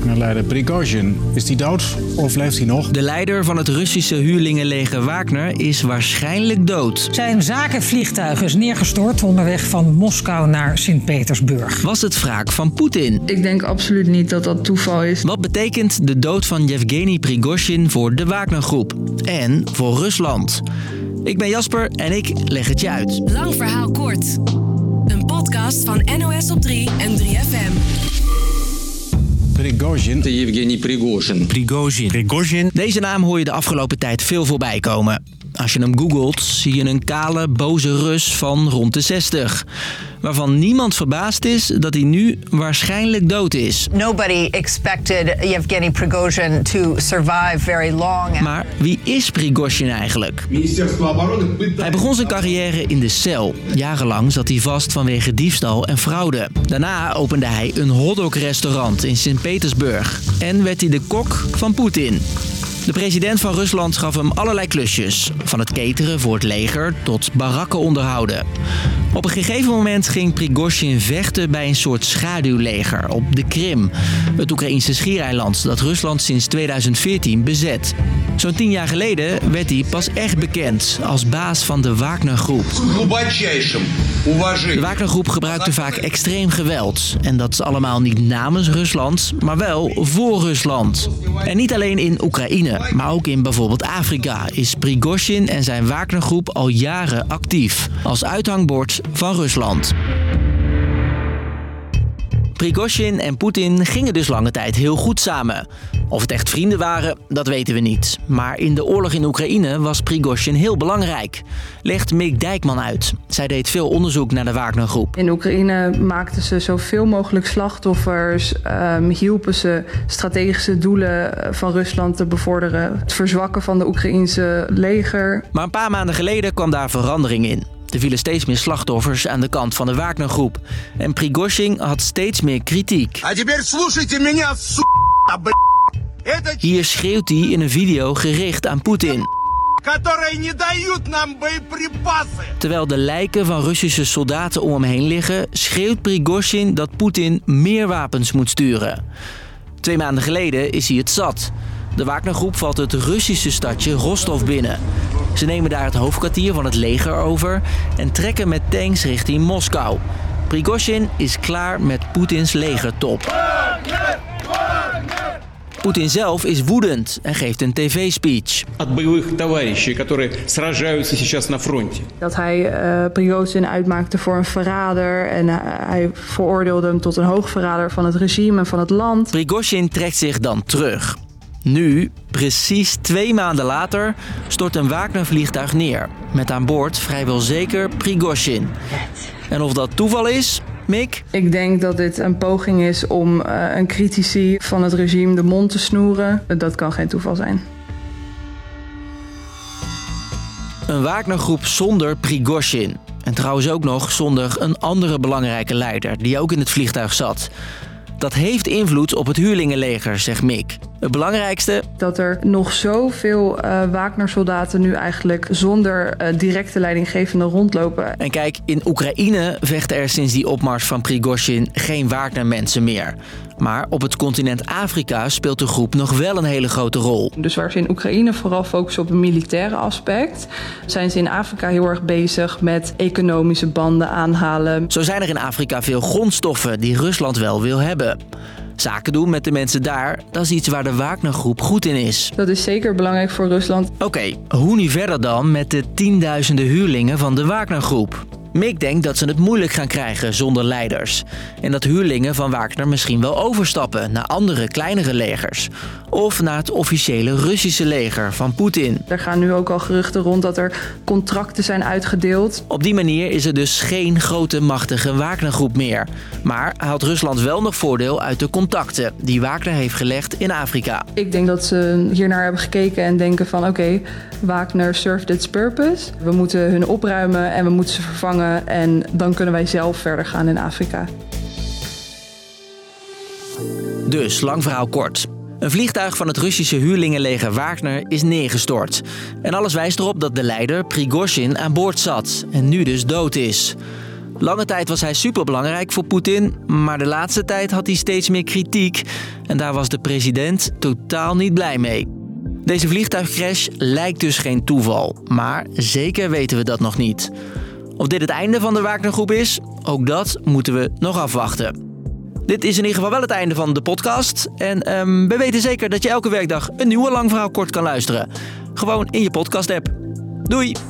Wagner-leider Prigozhin. Is hij dood of leeft hij nog? De leider van het Russische huurlingenleger Wagner is waarschijnlijk dood. Zijn zakenvliegtuig is neergestort onderweg van Moskou naar Sint-Petersburg. Was het wraak van Poetin? Ik denk absoluut niet dat dat toeval is. Wat betekent de dood van Yevgeny Prigozhin voor de Wagnergroep en voor Rusland? Ik ben Jasper en ik leg het je uit. Lang verhaal kort. Een podcast van NOS op 3 en 3FM. Prigozhin. Prigozhin. Prigozhin. Deze naam hoor je de afgelopen tijd veel voorbij komen. Als je hem googelt, zie je een kale, boze Rus van rond de 60. Waarvan niemand verbaasd is dat hij nu waarschijnlijk dood is. Nobody expected Yevgeny Prigozhin to survive very long. Maar wie is Prigozhin eigenlijk? Hij begon zijn carrière in de cel. Jarenlang zat hij vast vanwege diefstal en fraude. Daarna opende hij een hotdog-restaurant in Sint-Petersburg. En werd hij de kok van Poetin. De president van Rusland gaf hem allerlei klusjes. Van het cateren voor het leger tot barakken onderhouden. Op een gegeven moment ging Prigozhin vechten bij een soort schaduwleger op de Krim. Het Oekraïnse schiereiland dat Rusland sinds 2014 bezet. Zo'n tien jaar geleden werd hij pas echt bekend als baas van de Wagnergroep. De Wagnergroep gebruikte vaak extreem geweld. En dat is allemaal niet namens Rusland, maar wel voor Rusland. En niet alleen in Oekraïne, maar ook in bijvoorbeeld Afrika is Prigozhin en zijn Wagnergroep al jaren actief. Als uithangbord van Rusland. Prigozhin en Poetin gingen dus lange tijd heel goed samen. Of het echt vrienden waren, dat weten we niet. Maar in de oorlog in Oekraïne was Prigozhin heel belangrijk. Legt Mick Dijkman uit. Zij deed veel onderzoek naar de Wagnergroep. In Oekraïne maakten ze zoveel mogelijk slachtoffers, um, hielpen ze strategische doelen eh, van Rusland te bevorderen, het verzwakken van de Oekraïnse leger. Maar een paar maanden geleden kwam daar verandering in. Er vielen steeds meer slachtoffers aan de kant van de Wagnergroep. En Prigozhin had steeds meer kritiek. Hier schreeuwt hij in een video gericht aan Poetin. Terwijl de lijken van Russische soldaten om hem heen liggen, schreeuwt Prigozhin dat Poetin meer wapens moet sturen. Twee maanden geleden is hij het zat. De Wagnergroep valt het Russische stadje Rostov binnen. Ze nemen daar het hoofdkwartier van het leger over en trekken met tanks richting Moskou. Prigozhin is klaar met Poetins legertop. Poetin zelf is woedend en geeft een tv-speech. Dat hij uh, Prigozhin uitmaakte voor een verrader en eh, hij veroordeelde hem tot een hoogverrader van het regime en van het land. Prigozhin trekt zich dan terug. Nu, precies twee maanden later, stort een Wagner-vliegtuig neer. Met aan boord vrijwel zeker Prigozhin. En of dat toeval is, Mick? Ik denk dat dit een poging is om uh, een critici van het regime de mond te snoeren. Dat kan geen toeval zijn. Een Wagnergroep zonder Prigozhin. En trouwens ook nog zonder een andere belangrijke leider die ook in het vliegtuig zat. Dat heeft invloed op het huurlingenleger, zegt Mick. Het belangrijkste... Dat er nog zoveel uh, Wagner-soldaten nu eigenlijk zonder uh, directe leidinggevende rondlopen. En kijk, in Oekraïne vechten er sinds die opmars van Prigozhin geen Wagner-mensen meer. Maar op het continent Afrika speelt de groep nog wel een hele grote rol. Dus waar ze in Oekraïne vooral focussen op een militaire aspect, zijn ze in Afrika heel erg bezig met economische banden aanhalen. Zo zijn er in Afrika veel grondstoffen die Rusland wel wil hebben. Zaken doen met de mensen daar, dat is iets waar de Wagner-groep goed in is. Dat is zeker belangrijk voor Rusland. Oké, okay, hoe nu verder dan met de tienduizenden huurlingen van de Wagner-groep? Mick denkt dat ze het moeilijk gaan krijgen zonder leiders. En dat huurlingen van Wagner misschien wel overstappen naar andere kleinere legers. Of naar het officiële Russische leger van Poetin. Er gaan nu ook al geruchten rond dat er contracten zijn uitgedeeld. Op die manier is er dus geen grote machtige Wagnergroep meer. Maar haalt Rusland wel nog voordeel uit de contacten die Wagner heeft gelegd in Afrika. Ik denk dat ze hiernaar hebben gekeken en denken van oké, okay, Wagner served its purpose. We moeten hun opruimen en we moeten ze vervangen en dan kunnen wij zelf verder gaan in Afrika. Dus, lang verhaal kort. Een vliegtuig van het Russische huurlingenleger Wagner is neergestort. En alles wijst erop dat de leider Prigozhin aan boord zat en nu dus dood is. Lange tijd was hij superbelangrijk voor Poetin, maar de laatste tijd had hij steeds meer kritiek. En daar was de president totaal niet blij mee. Deze vliegtuigcrash lijkt dus geen toeval, maar zeker weten we dat nog niet. Of dit het einde van de Wagnergroep is, ook dat moeten we nog afwachten. Dit is in ieder geval wel het einde van de podcast. En um, we weten zeker dat je elke werkdag een nieuwe lang verhaal kort kan luisteren. Gewoon in je podcast-app. Doei!